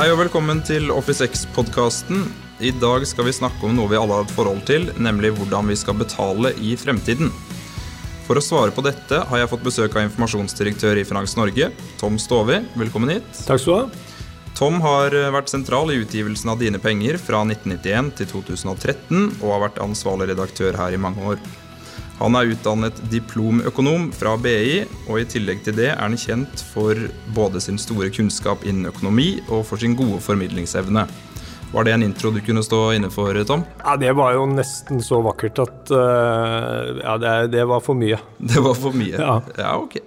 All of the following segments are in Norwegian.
Hei og velkommen til Office X-podkasten. I dag skal vi snakke om noe vi alle har et forhold til, nemlig hvordan vi skal betale i fremtiden. For å svare på dette har jeg fått besøk av informasjonsdirektør i Finans Norge, Tom Stovi. Velkommen hit. Takk skal du ha. Tom har vært sentral i utgivelsen av Dine penger fra 1991 til 2013, og har vært ansvarlig redaktør her i mange år. Han er utdannet diplomøkonom fra BI, og i tillegg til det er han kjent for både sin store kunnskap innen økonomi og for sin gode formidlingsevne. Var det en intro du kunne stå inne for, Tom? Ja, Det var jo nesten så vakkert at uh, Ja, det, det, var for mye. Det var for mye? Ja. ja, ok.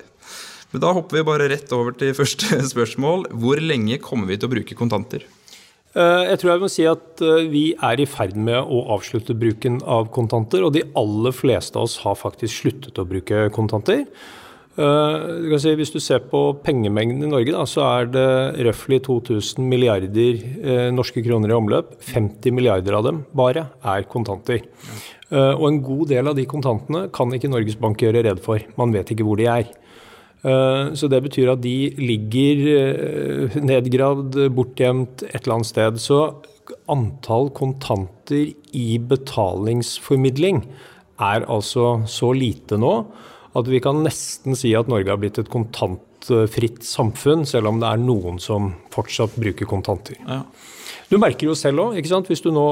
Men da hopper vi bare rett over til første spørsmål. Hvor lenge kommer vi til å bruke kontanter? Eh, jeg tror jeg må si at eh, vi er i ferd med å avslutte bruken av kontanter. Og de aller fleste av oss har faktisk sluttet å bruke kontanter. Eh, du si, hvis du ser på pengemengden i Norge, da, så er det røftlig 2000 milliarder norske kroner i omløp. 50 milliarder av dem bare er kontanter. Og en god del av de kontantene kan ikke Norges Bank gjøre redd for. Man vet ikke hvor de er. Eh, så det betyr at de ligger eh, nedgravd, bortgjemt et eller annet sted. Så antall kontanter i betalingsformidling er altså så lite nå at vi kan nesten si at Norge har blitt et kontantfritt samfunn, selv om det er noen som fortsatt bruker kontanter. Ja. Du merker jo selv òg, hvis du nå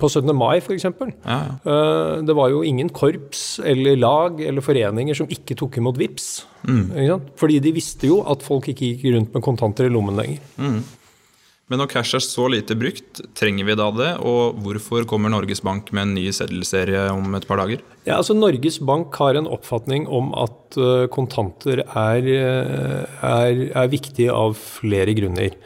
På 17. mai, f.eks. Ja, ja. Eh, det var jo ingen korps eller lag eller foreninger som ikke tok imot VIPS. Mm. Fordi de visste jo at folk ikke gikk rundt med kontanter i lommen lenger. Mm. Men når cash er så lite brukt, trenger vi da det? Og hvorfor kommer Norges Bank med en ny seddelserie om et par dager? Ja, altså Norges Bank har en oppfatning om at eh, kontanter er, eh, er, er viktig av flere grunner.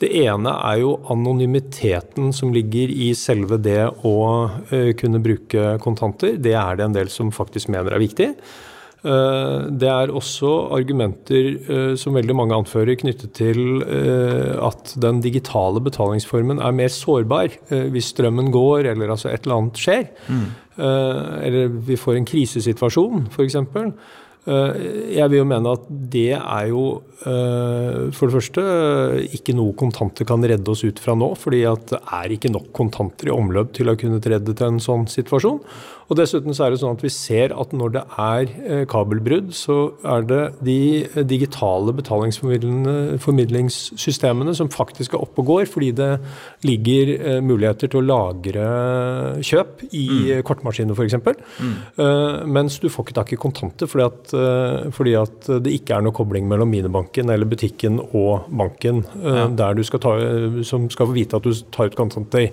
Det ene er jo anonymiteten som ligger i selve det å uh, kunne bruke kontanter. Det er det en del som faktisk mener er viktig. Uh, det er også argumenter uh, som veldig mange anfører knyttet til at den digitale betalingsformen er mer sårbar hvis strømmen går eller altså et eller annet skjer. Mm. Eller vi får en krisesituasjon, f.eks. Jeg vil jo mene at det er jo Eh, for det første, ikke noe kontanter kan redde oss ut fra nå. fordi det er ikke nok kontanter i omløp til å kunne redde til en sånn situasjon. Og Dessuten så er det sånn at vi ser at når det er eh, kabelbrudd, så er det de digitale betalingsformidlingssystemene som faktisk er oppe og går, fordi det ligger eh, muligheter til å lagre kjøp i mm. kortmaskiner f.eks. Mm. Mens du får ikke tak i kontanter fordi at, fordi at det ikke er noe kobling mellom minibanken eller butikken og banken eh, ja. der du skal ta, som skal få vite at du tar ut kontanter.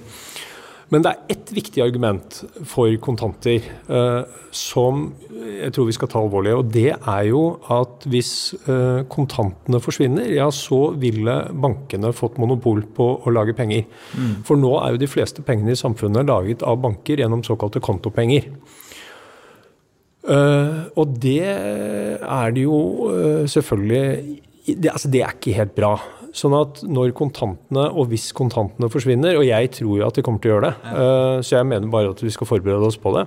Men det er ett viktig argument for kontanter eh, som jeg tror vi skal ta alvorlig. Og det er jo at hvis eh, kontantene forsvinner, ja så ville bankene fått monopol på å lage penger. Mm. For nå er jo de fleste pengene i samfunnet laget av banker gjennom såkalte kontopenger. Uh, og det er det jo uh, selvfølgelig det, altså det er ikke helt bra. Sånn at når kontantene, og hvis kontantene forsvinner, og jeg tror jo at de kommer til å gjøre det, uh, så jeg mener bare at vi skal forberede oss på det,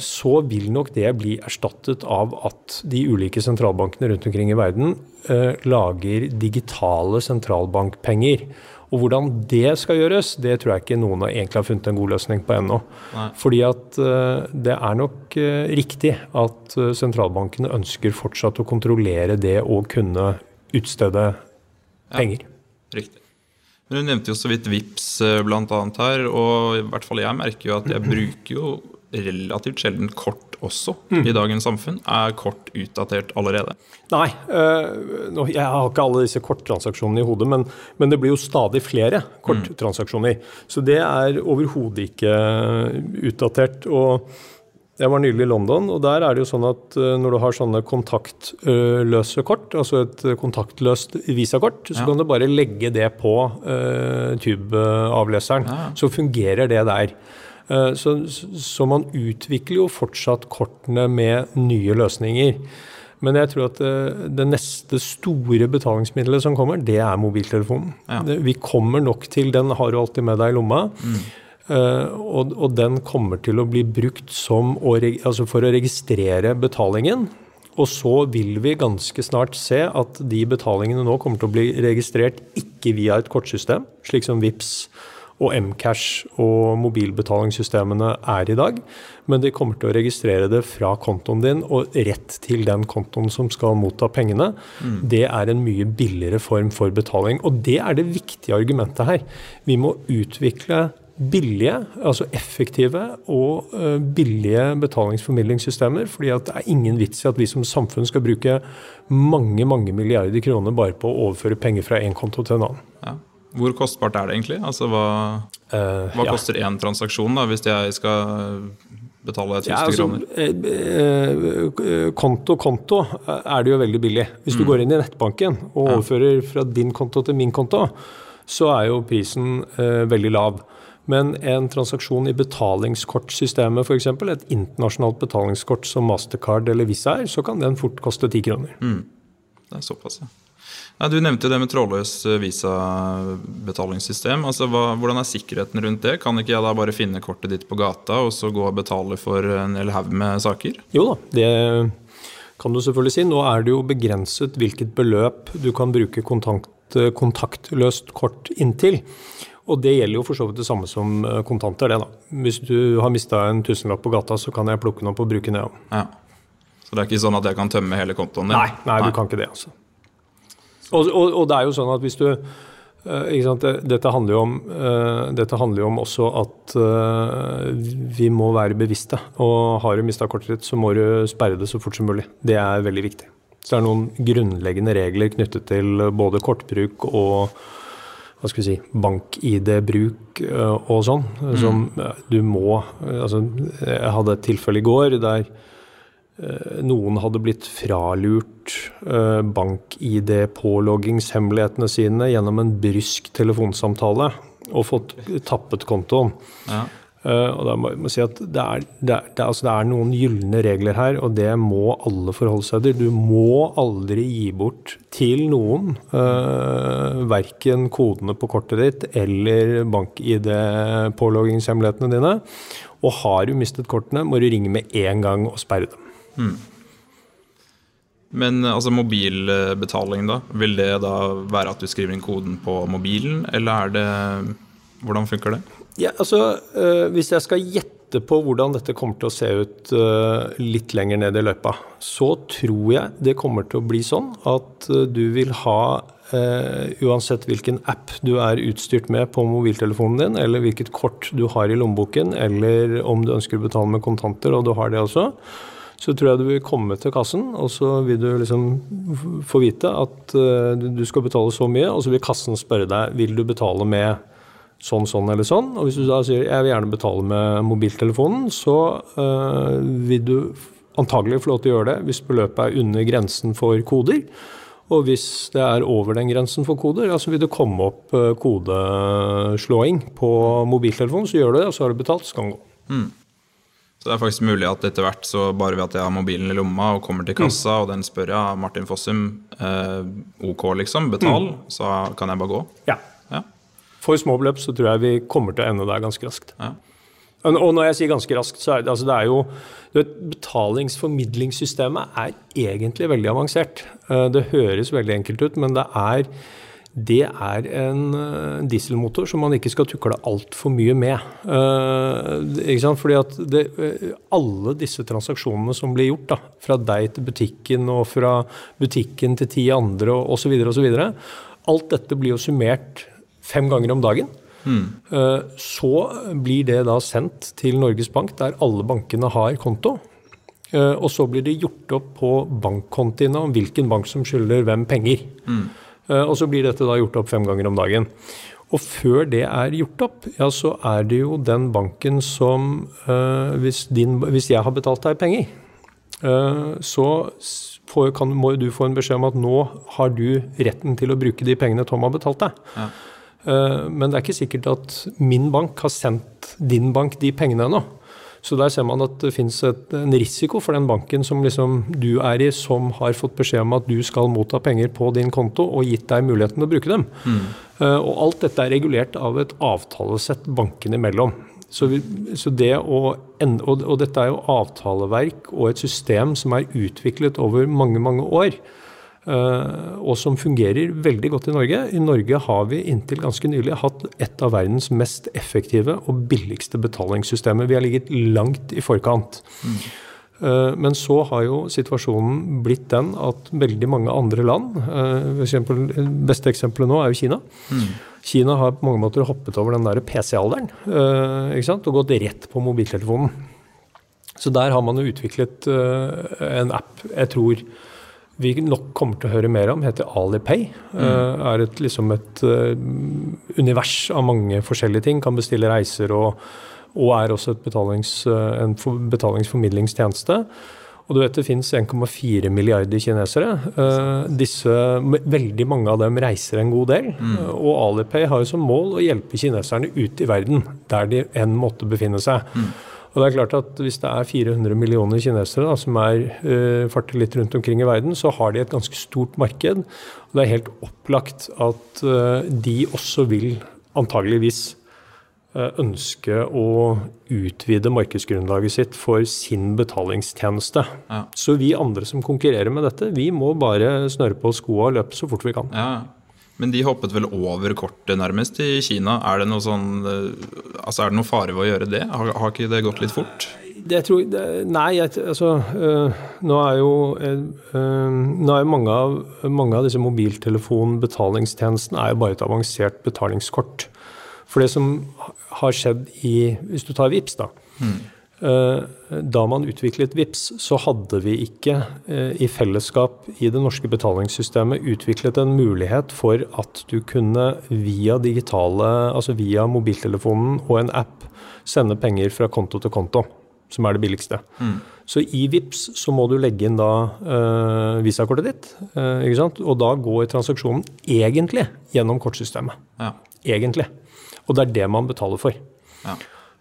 så vil nok det bli erstattet av at de ulike sentralbankene rundt omkring i verden lager digitale sentralbankpenger. Og hvordan det skal gjøres, det tror jeg ikke noen egentlig har funnet en god løsning på ennå. Fordi at uh, det er nok uh, riktig at uh, sentralbankene ønsker fortsatt å kontrollere det å kunne utstede penger. Ja, riktig. Men Du nevnte jo så vidt VIPS bl.a. her, og i hvert fall jeg merker jo at jeg bruker jo relativt sjelden kort også mm. i dagens samfunn. Er kort utdatert allerede? Nei. Øh, jeg har ikke alle disse korttransaksjonene i hodet, men, men, det blir jo stadig flere korttransaksjoner. Mm. Så det er overhodet ikke utdatert. og jeg var nylig i London, og der er det jo sånn at uh, når du har sånne kontaktløse kort, altså et kontaktløst visakort, så ja. kan du bare legge det på uh, tubeavleseren. Ja. Så fungerer det der. Eh, så, så, man utvikler jo fortsatt kortene med nye løsninger. Men jeg tror at det, eh, det neste store betalingsmiddelet som kommer, det er mobiltelefonen. Ja. Vi kommer nok til Den har du alltid med deg i lomma. Mm. Uh, og, og, den kommer til å bli brukt som å, altså for å registrere betalingen. Og så vil vi ganske snart se at de betalingene nå kommer til å bli registrert ikke via et kortsystem, slik som VIPS og Mcash og mobilbetalingssystemene er i dag, men de kommer til å registrere det fra kontoen din og rett til den kontoen som skal motta pengene. Mm. Det er en mye billigere form for betaling. Og det er det viktige argumentet her. Vi må utvikle billige, altså effektive og uh, billige betalingsformidlingssystemer. fordi at det er ingen vits i at vi som samfunn skal bruke mange mange milliarder kroner bare på å overføre penger fra én konto til en annen. Ja. Hvor kostbart er det egentlig? Altså, Hva, uh, hva ja. koster én transaksjon da, hvis jeg skal betale 1000 ja, altså, kroner? Eh, konto konto er det jo veldig billig. Hvis du mm. går inn i nettbanken og overfører fra din konto til min konto, så er jo prisen uh, veldig lav. Men en transaksjon i betalingskortsystemet, f.eks., et internasjonalt betalingskort som Mastercard eller Visa er, så kan den fort koste ti kroner. Mm. Det er såpass, ja. Ja, du nevnte det med trådløs visabetalingssystem. Visa-betalingssystem. Altså, hva, hvordan er sikkerheten rundt det? Kan ikke jeg da bare finne kortet ditt på gata og så gå og betale for en hel haug med saker? Jo da, det kan du selvfølgelig si. Nå er det jo begrenset hvilket beløp du kan bruke kontakt, kontaktløst kort inntil. Og det gjelder jo for så vidt det samme som eh, kontanter, det da. Hvis du har mista en tusenlapp på gata, så kan jeg plukke den opp og bruke den, ja. ja. Så det er ikke sånn at jeg kan tømme hele kontoen din? Nei, nei, du kan ikke det, altså. Og, og, og, det er jo sånn at hvis du uh, dette, handler om, uh, dette handler jo om også at uh, vi må være bevisste. Og har du mista kortet ditt, så må du sperre det så fort som mulig. Det er veldig viktig. Så det er noen grunnleggende regler knyttet til både kortbruk og hva skal vi si, bank-ID-bruk og sånn, mm. som du må altså, Jeg hadde et tilfelle i går der Eh, noen hadde blitt fralurt eh, bank-ID-påloggingshemmelighetene sine gjennom en brysk telefonsamtale og fått tappet kontoen. Ja. Uh, og da må jeg si at det er, det, er, det, altså det er, noen gylne regler her, og det må alle forholde seg til. Du må aldri gi bort til noen uh, verken kodene på kortet ditt eller bank-ID-påloggingshemmelighetene dine. Og har du mistet kortene, må du ringe med en gang og sperre dem. Mm. Men altså mobilbetaling, da? Vil det da være at du skriver inn koden på mobilen, eller er det Hvordan funker det? Ja, altså, øh, Hvis jeg skal gjette på hvordan dette kommer til å se ut øh, litt lenger ned i løypa, så tror jeg det kommer til å bli sånn at du vil ha Uh, uansett hvilken app du er utstyrt med på mobiltelefonen din, eller hvilket kort du har i lommeboken, eller om du ønsker å betale med kontanter, og du har det også, så tror jeg du vil komme til kassen, og så vil du liksom få vite at uh, du skal betale så mye, og så vil kassen spørre deg vil du betale med sånn, sånn eller sånn. Og hvis du da sier jeg vil gjerne betale med mobiltelefonen, så uh, vil du antagelig få lov til å gjøre det hvis beløpet er under grensen for koder. Og hvis det er over den grensen for koder, ja, så vil det komme opp uh, kodeslåing på mobiltelefonen. Så gjør du det, og så har du betalt, så kan du gå. Mm. Så det er faktisk mulig at etter hvert, så bare ved at jeg har mobilen i lomma og kommer til kassa, mm. og den spør jeg Martin Fossum eh, OK, liksom, betal, mm. så kan jeg bare gå? Ja. ja. For små beløp så tror jeg vi kommer til å ende der ganske raskt. Ja. Og når jeg sier ganske raskt, så er det, altså det er jo vet, Betalingsformidlingssystemet er egentlig veldig avansert. Eh, det høres veldig enkelt ut, men det er det er en uh, dieselmotor som man ikke skal tukle altfor mye med. Uh, ikke sant? Fordi at det, uh, alle disse transaksjonene som blir gjort, da, fra deg til butikken og fra butikken til ti andre osv., osv., alt dette blir jo summert fem ganger om dagen. Mm. Så blir det da sendt til Norges Bank, der alle bankene har konto. Og så blir det gjort opp på bankkontiene om hvilken bank som skylder hvem penger. Mm. Eh, og så blir dette da gjort opp fem ganger om dagen. Og før det er gjort opp, ja, så er det jo den banken som uh, hvis, din, hvis, jeg har betalt deg penger, uh, så får, kan, må du få en beskjed om at nå har du retten til å bruke de pengene Tom har betalt deg. Ja. Men det er ikke sikkert at min bank har sendt din bank de pengene ennå. Så der ser man at det finnes en risiko for den banken som liksom du er i, som har fått beskjed om at du skal motta penger på din konto og gitt deg muligheten til å bruke dem. Mm. Uh, og alt dette er regulert av et avtalesett bankene imellom. Så, vi, så det å, og, og, dette er jo avtaleverk og et system som er utviklet over mange, mange år. Uh, og som fungerer veldig godt i Norge. I Norge har vi inntil ganske nylig hatt et av verdens mest effektive og billigste betalingssystemer. Vi har ligget langt i forkant. Mm. Men så har jo situasjonen blitt den at veldig mange andre land for eksempel, Beste eksempelet nå er jo Kina. Mm. Kina har på mange måter hoppet over den der PC-alderen og gått rett på mobiltelefonen. Så der har man jo utviklet en app jeg tror vi nok kommer til å høre mer om, heter Alipay. Mm. Uh, er et, liksom et univers av mange forskjellige ting. Kan bestille reiser og, og er også betalings, en betalingsformidlingstjeneste. Og du vet det finnes 1,4 milliarder kinesere. Disse, veldig mange av dem reiser en god del. Mm. Og Alipay har jo som mål å hjelpe kineserne ut i verden, der de enn måtte befinne seg. Mm. Og det er klart at Hvis det er 400 millioner kinesere da, som er uh, farter litt rundt omkring i verden, så har de et ganske stort marked. Og det er helt opplagt at uh, de også vil antageligvis uh, ønske å utvide markedsgrunnlaget sitt for sin betalingstjeneste. Ja. Så vi andre som konkurrerer med dette, vi må bare snøre på skoa og løpe så fort vi kan. Ja. Men de hoppet vel over kortet nærmest i Kina. Er det noe sånn, eh, altså er det noe fare ved å gjøre det? Har, har ikke det gått litt fort? Det tror, nei, jeg, altså øh, Nå er jo, øh, nå er mange, av, mange av disse mobiltelefonbetalingstjenestene er jo bare et avansert betalingskort. For det som har skjedd i Hvis du tar VIPS da. Mm. Da man utviklet VIPS, så hadde vi ikke eh, i fellesskap i det norske betalingssystemet utviklet en mulighet for at du kunne via digitale, altså via mobiltelefonen og en app sende penger fra konto til konto, som er det billigste. Mm. Så i VIPS så må du legge inn da uh, visakortet ditt, uh, ikke sant? og da går transaksjonen egentlig gjennom kortsystemet. Ja. Egentlig. Og det er det man betaler for. Ja.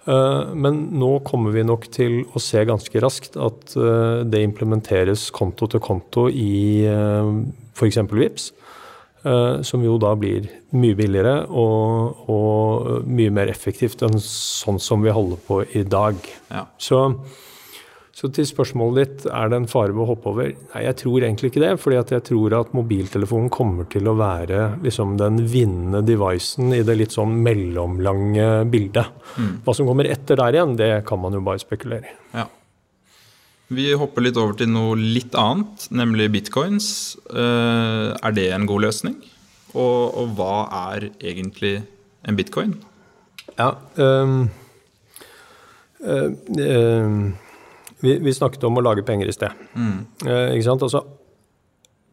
Eh, men nå kommer vi nok til å se ganske raskt at eh, det implementeres konto til konto i uh, f.eks. VIPS, som jo da blir mye billigere og, og, mye mer effektivt enn sånn som vi holder på i dag. Ja. Så så til spørsmålet ditt, er det en fare ved å hoppe over? Nei, jeg tror egentlig ikke det. fordi jeg tror at mobiltelefonen kommer til å være liksom, den vinnende devicen i det litt sånn mellomlange bildet. Mm. Hva som kommer etter der igjen, det kan man jo bare spekulere i. Ja. Vi hopper litt over til noe litt annet, nemlig bitcoins. Uh, er det en god løsning? Og, og, hva er egentlig en bitcoin? Ja, um, uh, uh, vi, vi, snakket om å lage penger i sted. Mm. Eh, ikke sant? Altså,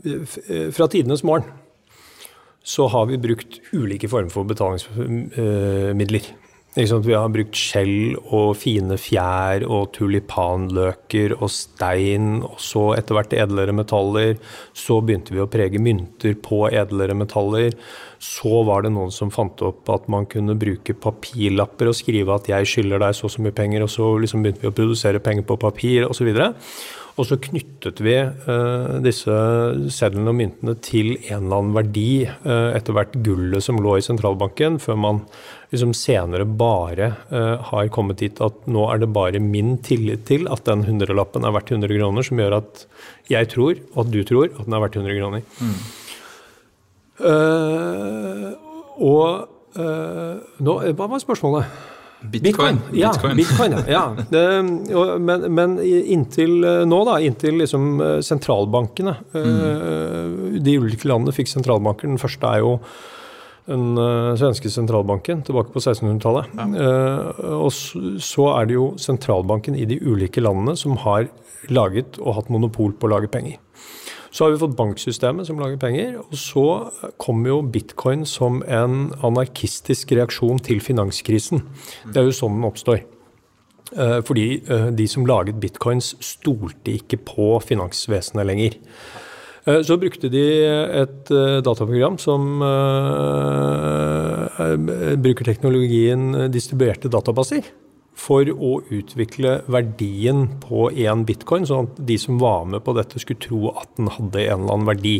eh, fra tidenes morgen så har vi brukt ulike former for betalingsmidler. Vi har brukt skjell og fine fjær og tulipanløker og stein, og så etter hvert edlere metaller. Så begynte vi å prege mynter på edlere metaller. Så var det noen som fant opp at man kunne bruke papirlapper og skrive at 'jeg skylder deg så og så mye penger', og så liksom begynte vi å produsere penger på papir osv. Og, og så knyttet vi uh, disse sedlene og myntene til en eller annen verdi, uh, etter hvert gullet som lå i sentralbanken, før man liksom senere bare uh, har kommet dit at nå er det bare min tillit til at den hundrelappen er verdt 100 kroner, som gjør at jeg tror, og at du tror, at den er verdt 100 kroner. Mm. Uh, og uh, nå, Hva var spørsmålet? Bitcoin. Bitcoin. Ja, Bitcoin, ja. Det, men, men, inntil nå, da, inntil liksom sentralbankene mm. De ulike landene fikk sentralbanker. Den første er jo den svenske sentralbanken tilbake på 1600-tallet. Ja. og så er det jo sentralbanken i de ulike landene som har laget og hatt monopol på å lage penger. Så har vi fått banksystemet som lager penger. Og så kommer jo bitcoin som en anarkistisk reaksjon til finanskrisen. Det er jo sånn den oppstår. Eh, fordi eh, de som laget bitcoins, stolte ikke på finansvesenet lenger. Eh, så brukte de et dataprogram som bruker teknologien distribuerte databaser for å utvikle verdien på én bitcoin, sånn at de som var med på dette, skulle tro at den hadde en eller annen verdi.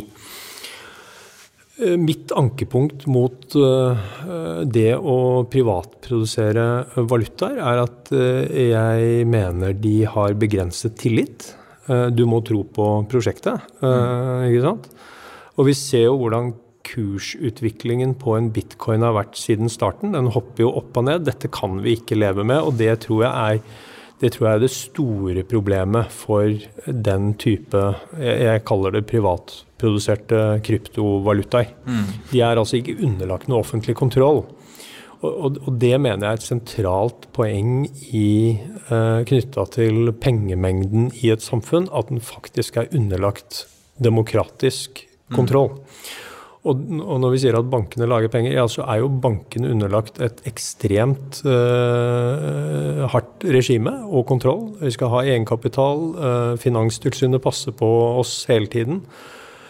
Eh, mitt ankepunkt mot det å privatprodusere valutaer er at jeg mener de har begrenset tillit. Du må tro på prosjektet, ikke sant? Og vi ser jo hvordan kursutviklingen på en bitcoin har vært siden starten. Den hopper jo opp og ned. Dette kan vi ikke leve med, og det tror jeg er det tror jeg er det store problemet for den type Jeg kaller det privatproduserte kryptovalutaer. Mm. De er altså ikke underlagt noe offentlig kontroll. Og, og, det mener jeg er et sentralt poeng i uh, knytta til pengemengden i et samfunn, at den faktisk er underlagt demokratisk kontroll. Mm. Og, og, når vi sier at bankene lager penger, ja, så er jo bankene underlagt et ekstremt eh, hardt regime og kontroll. Vi skal ha egenkapital. eh, Finanstilsynet passer på oss hele tiden.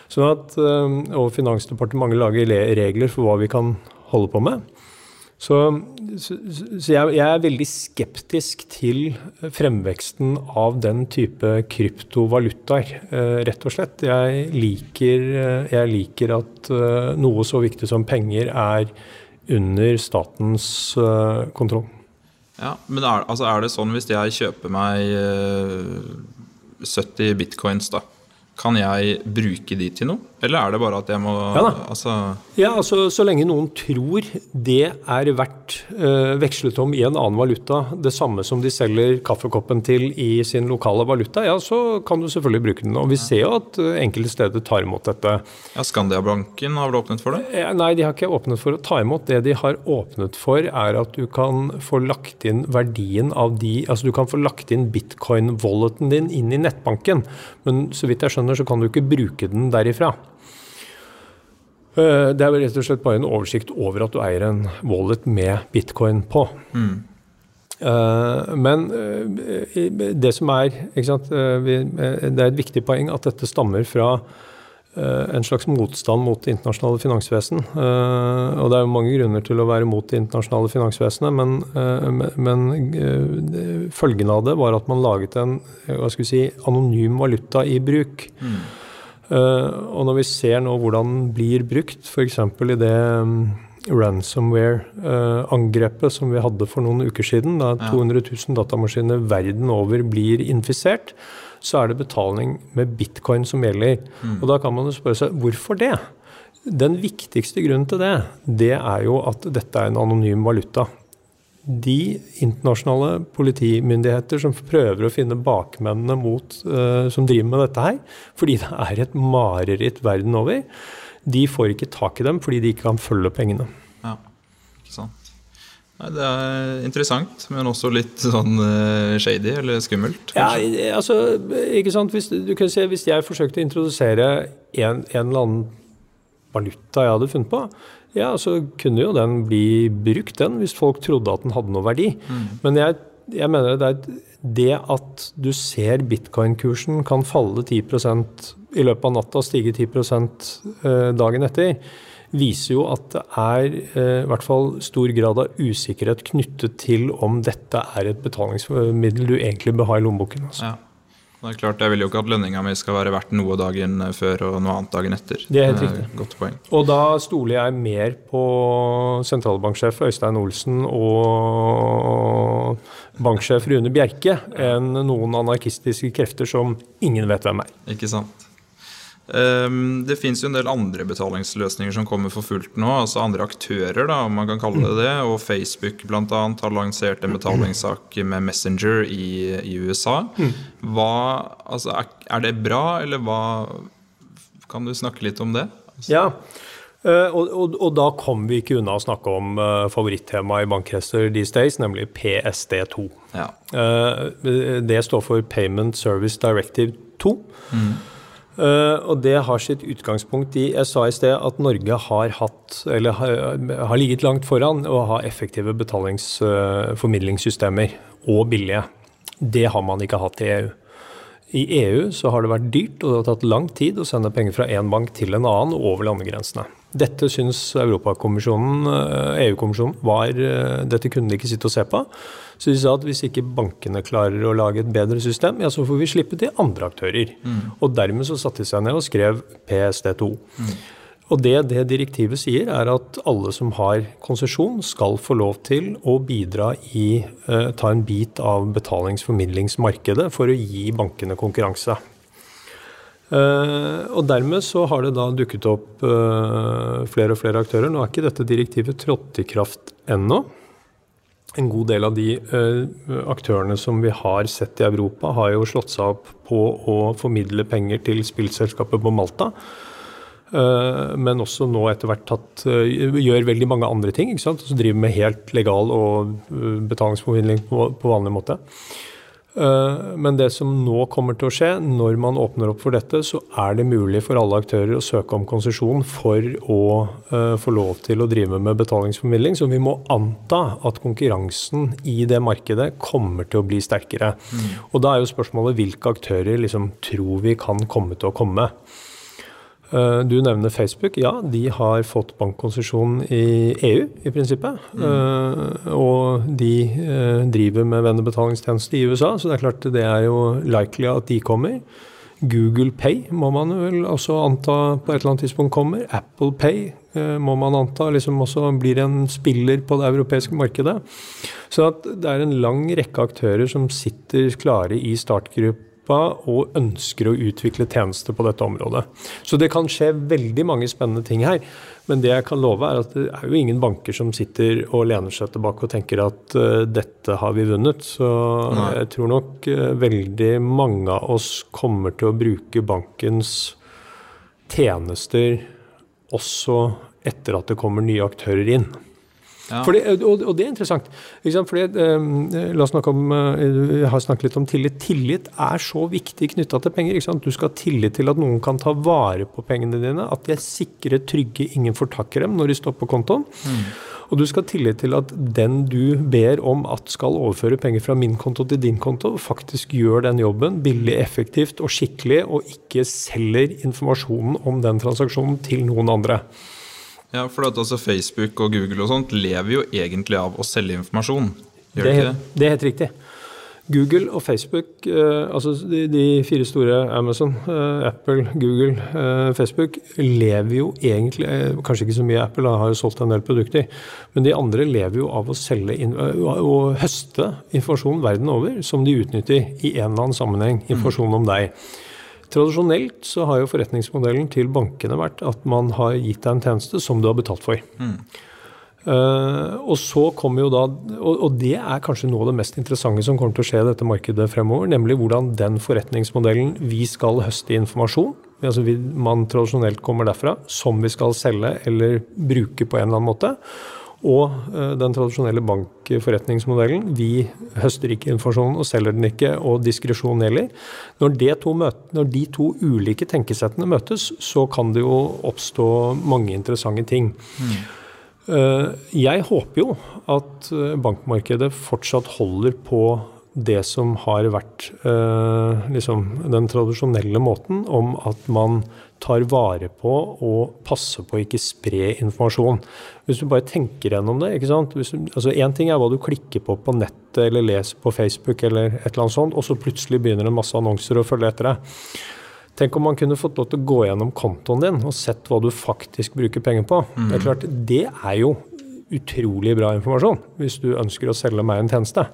Sånn at, eh, og Finansdepartementet lager regler for hva vi kan holde på med. Så, så, så jeg, jeg, er veldig skeptisk til fremveksten av den type kryptovalutaer, eh, rett og slett. Jeg liker, eh, jeg liker, at eh, noe så viktig som penger er under statens kontroll. Ja, Men er, altså er, det sånn hvis jeg kjøper meg 70 eh, bitcoins, da, kan jeg bruke de til noe? Eller er det bare at jeg må Ja da. Altså ja, altså Så lenge noen tror det er verdt øh, vekslet om i en annen valuta, det samme som de selger kaffekoppen til i sin lokale valuta, ja, så kan du selvfølgelig bruke den. Og vi ser jo at øh, enkelte steder tar imot dette. Ja, Skandiabanken har vel åpnet for det? Ja, nei, de har ikke åpnet for å ta imot. Det de har åpnet for, er at du kan få lagt inn verdien av de Altså du kan få lagt inn bitcoin-walleten din inn i nettbanken, men så vidt jeg skjønner, så kan du ikke bruke den derifra. Eh, det er rett og slett bare en oversikt over at du eier en wallet med bitcoin på. Mm. Men eh, det som er sant, Det er et viktig poeng at dette stammer fra en slags motstand mot det internasjonale finansvesen. Og det er jo mange grunner til å være mot det internasjonale finansvesenet, men, men følgen av det var at man laget en si, anonym valuta i bruk. Mm. Eh, og når vi ser nå hvordan den blir brukt, f.eks. i det mm, ransomware-angrepet som vi hadde for noen uker siden, da 200 000 datamaskiner verden over blir infisert, så er det betaling med bitcoin som gjelder. Mm. Og da kan man jo spørre seg hvorfor det? Den viktigste grunnen til det, det er jo at dette er en anonym valuta de internasjonale politimyndigheter som prøver å finne bakmennene mot, uh, som driver med dette her, fordi det er et mareritt verden over, de får ikke tak i dem fordi de ikke kan følge pengene. Ja, ikke sant. Nei, det er interessant, men også litt sånn uh, shady eller skummelt. Kanskje? Ja, altså, ikke sant. Hvis, du kan si, hvis jeg forsøkte å introdusere en, en eller annen valuta jeg hadde funnet på, ja, så kunne jo den bli brukt, den, hvis folk trodde at den hadde noe verdi. Mm. Men jeg, jeg, mener det er det at du ser bitcoin-kursen kan falle 10% i løpet av natta og stige 10 eh, dagen etter, viser jo at det er eh, i hvert fall stor grad av usikkerhet knyttet til om dette er et betalingsmiddel du egentlig bør ha i lommeboken. Altså. Ja. Det er klart, Jeg vil jo ikke at lønninga mi skal være verdt noe dagen før og noe annet dagen etter. Det er helt riktig. Godt poeng. Og da stoler jeg mer på sentralbanksjef Øystein Olsen og banksjef Rune Bjerke enn noen anarkistiske krefter som ingen vet hvem er. Ikke sant. Ehm, det fins en del andre betalingsløsninger som kommer for fullt nå. altså Andre aktører, da, om man kan kalle det det. Og Facebook annet har lansert en betalingssak med Messenger i, i USA. Hva, altså, er, det bra, eller hva Kan du snakke litt om det? Altså. Ja, Uh, og, og, og, da kom vi ikke unna å snakke om uh, favorittemaet i bankkretser these days, nemlig PSD2. Ja. Uh, det står for Payment Service Directive 2. Mm. Uh, og det har sitt utgangspunkt i Jeg sa i sted at Norge har hatt, har, ligget langt foran å ha effektive betalingsformidlingssystemer, uh, og billige. Det har man ikke hatt i EU. I EU så har det vært dyrt, og det har tatt lang tid å sende penger fra én bank til en annen over landegrensene. Dette syns Europakommisjonen, EU-kommisjonen, eh, e var Dette kunne de ikke sitte og se på. Så de sa at hvis ikke bankene klarer å lage et bedre system, ja, så får vi slippe til andre aktører. Mm. Og dermed så satte de seg ned og skrev PSD2. Mm. Og det det direktivet sier, er at alle som har konsesjon, skal få lov til å bidra i eh, ta en bit av betalingsformidlingsmarkedet for å gi bankene konkurranse. Uh, og dermed så har det da dukket opp uh, flere og flere aktører. Nå er ikke dette direktivet trådt i kraft ennå. En god del av de uh, aktørene som vi har sett i Europa, har jo slått seg opp på å formidle penger til spillselskapet på Malta. Men også nå etter hvert tatt, gjør veldig mange andre ting. ikke sant? Så driver med helt legal og betalingsformidling på, på vanlig måte. Eh, men det som nå kommer til å skje, når man åpner opp for dette, så er det mulig for alle aktører å søke om konsesjon for å uh, få lov til å drive med betalingsformidling. Så vi må anta at konkurransen i det markedet kommer til å bli sterkere. Mm. Og da er jo spørsmålet hvilke aktører liksom tror vi kan komme til å komme. Eh, du nevner Facebook. Ja, de har fått bankkonsesjon i EU, i prinsippet. Mm. Uh, og de uh, driver med vennebetalingstjeneste i USA, så det er klart det er jo likely at de kommer. Google Pay må man vel også anta på et eller annet tidspunkt kommer. Apple Pay må man anta liksom også blir en spiller på det europeiske markedet. Så det er en lang rekke aktører som sitter klare i startgruppe og ønsker å utvikle tjenester på dette området. Så det kan skje veldig mange spennende ting her. Men det jeg kan love, er at det er jo ingen banker som sitter og lener seg tilbake og tenker at uh, dette har vi vunnet. Så Nei. jeg tror nok uh, veldig mange av oss kommer til å bruke bankens tjenester også etter at det kommer nye aktører inn. Ja. Fordi, og, og, det er interessant. Fordi, eh, la oss snakke om, eh, Jeg har snakket litt om tillit. Tillit er så viktig knytta til penger. Du skal ha tillit til at noen kan ta vare på pengene dine. At de er sikre, trygge, ingen får tak i dem når de står på kontoen. Mm. Og du skal ha tillit til at den du ber om at skal overføre penger fra min konto til din konto, faktisk gjør den jobben billig, effektivt og skikkelig, og ikke selger informasjonen om den transaksjonen til noen andre. Ja, for at altså Facebook og Google og sånt lever jo egentlig av å selge informasjon. Gjør det, ikke det? Det er helt riktig. Google og Facebook, eh, altså de, de, fire store, Amazon, eh, Apple, Google, eh, Facebook, lever jo egentlig Kanskje ikke så mye Apple, da har jo solgt en del produkter. Men de andre lever jo av å selge og høste informasjon verden over som de utnytter i en eller annen sammenheng. Informasjon om deg. Tradisjonelt så har jo forretningsmodellen til bankene vært at man har gitt deg en tjeneste som du har betalt for. Mm. Uh, og så kommer jo da, og, og, det er kanskje noe av det mest interessante som kommer til å skje i dette markedet fremover, nemlig hvordan den forretningsmodellen vi skal høste informasjon, altså vi, man tradisjonelt kommer derfra, som vi skal selge eller bruke på en eller annen måte, og eh, den tradisjonelle bankforretningsmodellen. Vi høster ikke informasjonen og selger den ikke, og diskresjon gjelder. Når, når, de to ulike tenkesettene møtes, så kan det jo oppstå mange interessante ting. Mm. Jeg håper jo at eh, bankmarkedet fortsatt holder på det som har vært liksom den tradisjonelle måten om at man tar vare på og passer på å ikke spre informasjon. Hvis du bare tenker gjennom det ikke sant? Hvis, altså Én ting er hva du klikker på på nettet eller leser på Facebook, eller et eller annet sånt, og så plutselig begynner en masse annonser å følge etter deg. Tenk om man kunne fått lov til å gå gjennom kontoen din og sett hva du faktisk bruker penger på. Mm. Det er klart, det er jo utrolig bra informasjon hvis du ønsker å selge meg en tjeneste.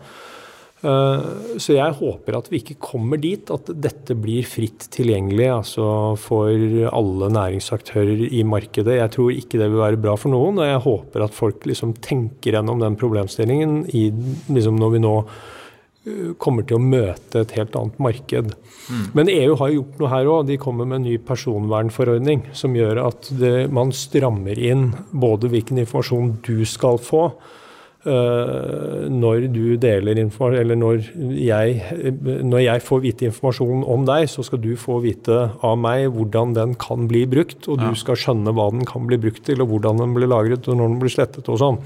Eh, så jeg håper at vi ikke kommer dit at dette blir fritt tilgjengelig altså for alle næringsaktører i markedet. Jeg tror ikke det vil være bra for noen, og jeg håper at folk liksom tenker gjennom den problemstillingen i, liksom når vi nå eh, kommer til å møte et helt annet marked. Mm. Men EU har gjort noe her òg. De kommer med en ny personvernforordning som gjør at det, man strammer inn både hvilken informasjon du skal få, når du deler informasjon, eller når jeg, når jeg, får vite informasjon om deg, så skal du få vite av meg hvordan den kan bli brukt, og du skal skjønne hva den kan bli brukt til, og hvordan den blir lagret, og når den blir slettet og sånn.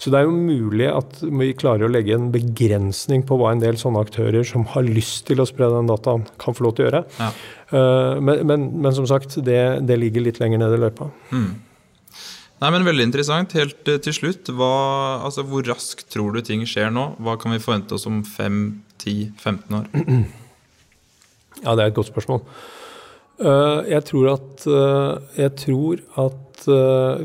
Så det er jo mulig at vi klarer å legge en begrensning på hva en del sånne aktører som har lyst til å spre den dataen, kan få lov til å gjøre. Ja. Eh, men, men, men, som sagt, det, det, ligger litt lenger ned i løypa. Mm. Nei, men Veldig interessant. Helt uh, til slutt, hva, altså, hvor raskt tror du ting skjer nå? Hva kan vi forvente oss om 5-10-15 år? Ja, det er et godt spørsmål. Jeg tror at, jeg tror at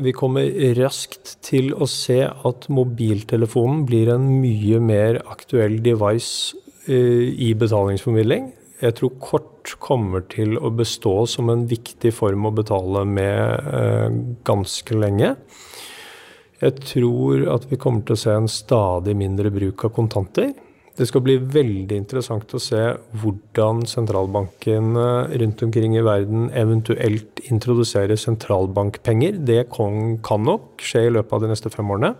vi kommer raskt til å se at mobiltelefonen blir en mye mer aktuell device i betalingsformidling. Jeg tror kort kommer til å bestå som en viktig form å betale med eh, ganske lenge. Jeg tror at vi kommer til å se en stadig mindre bruk av kontanter. Det skal bli veldig interessant å se hvordan sentralbankene rundt omkring i verden eventuelt introduserer sentralbankpenger. Det kan nok skje i løpet av de neste fem årene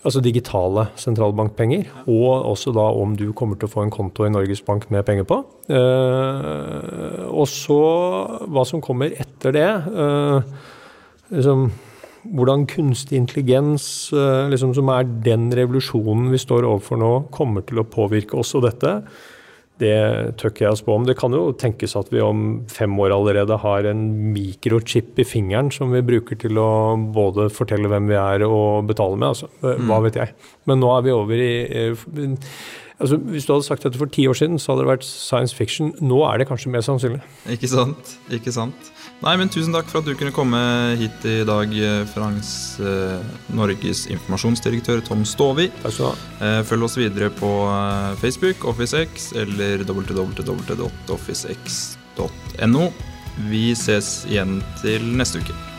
altså digitale sentralbankpenger, og også da om du kommer til å få en konto i Norges Bank med penger på. Eh, og så hva som kommer etter det. Eh, liksom, hvordan kunstig intelligens, eh, liksom, som er den revolusjonen vi står overfor nå, kommer til å påvirke også dette. Det tør ikke jeg å spå om. Det kan jo tenkes at vi om fem år allerede har en mikrochip i fingeren som vi bruker til å både fortelle hvem vi er og betale med. Altså. Hva mm. vet jeg. Men nå er vi over i altså, Hvis du hadde sagt dette for ti år siden, så hadde det vært science fiction. Nå er det kanskje mer sannsynlig. Ikke sant. Ikke sant. Nei, men Tusen takk for at du kunne komme hit i dag, eh, Frans eh, Norges informasjonsdirektør Tom Stovi. Takk skal du ha. Eh, følg oss videre på eh, Facebook, OfficeX eller www.officex.no. Vi ses igjen til neste uke.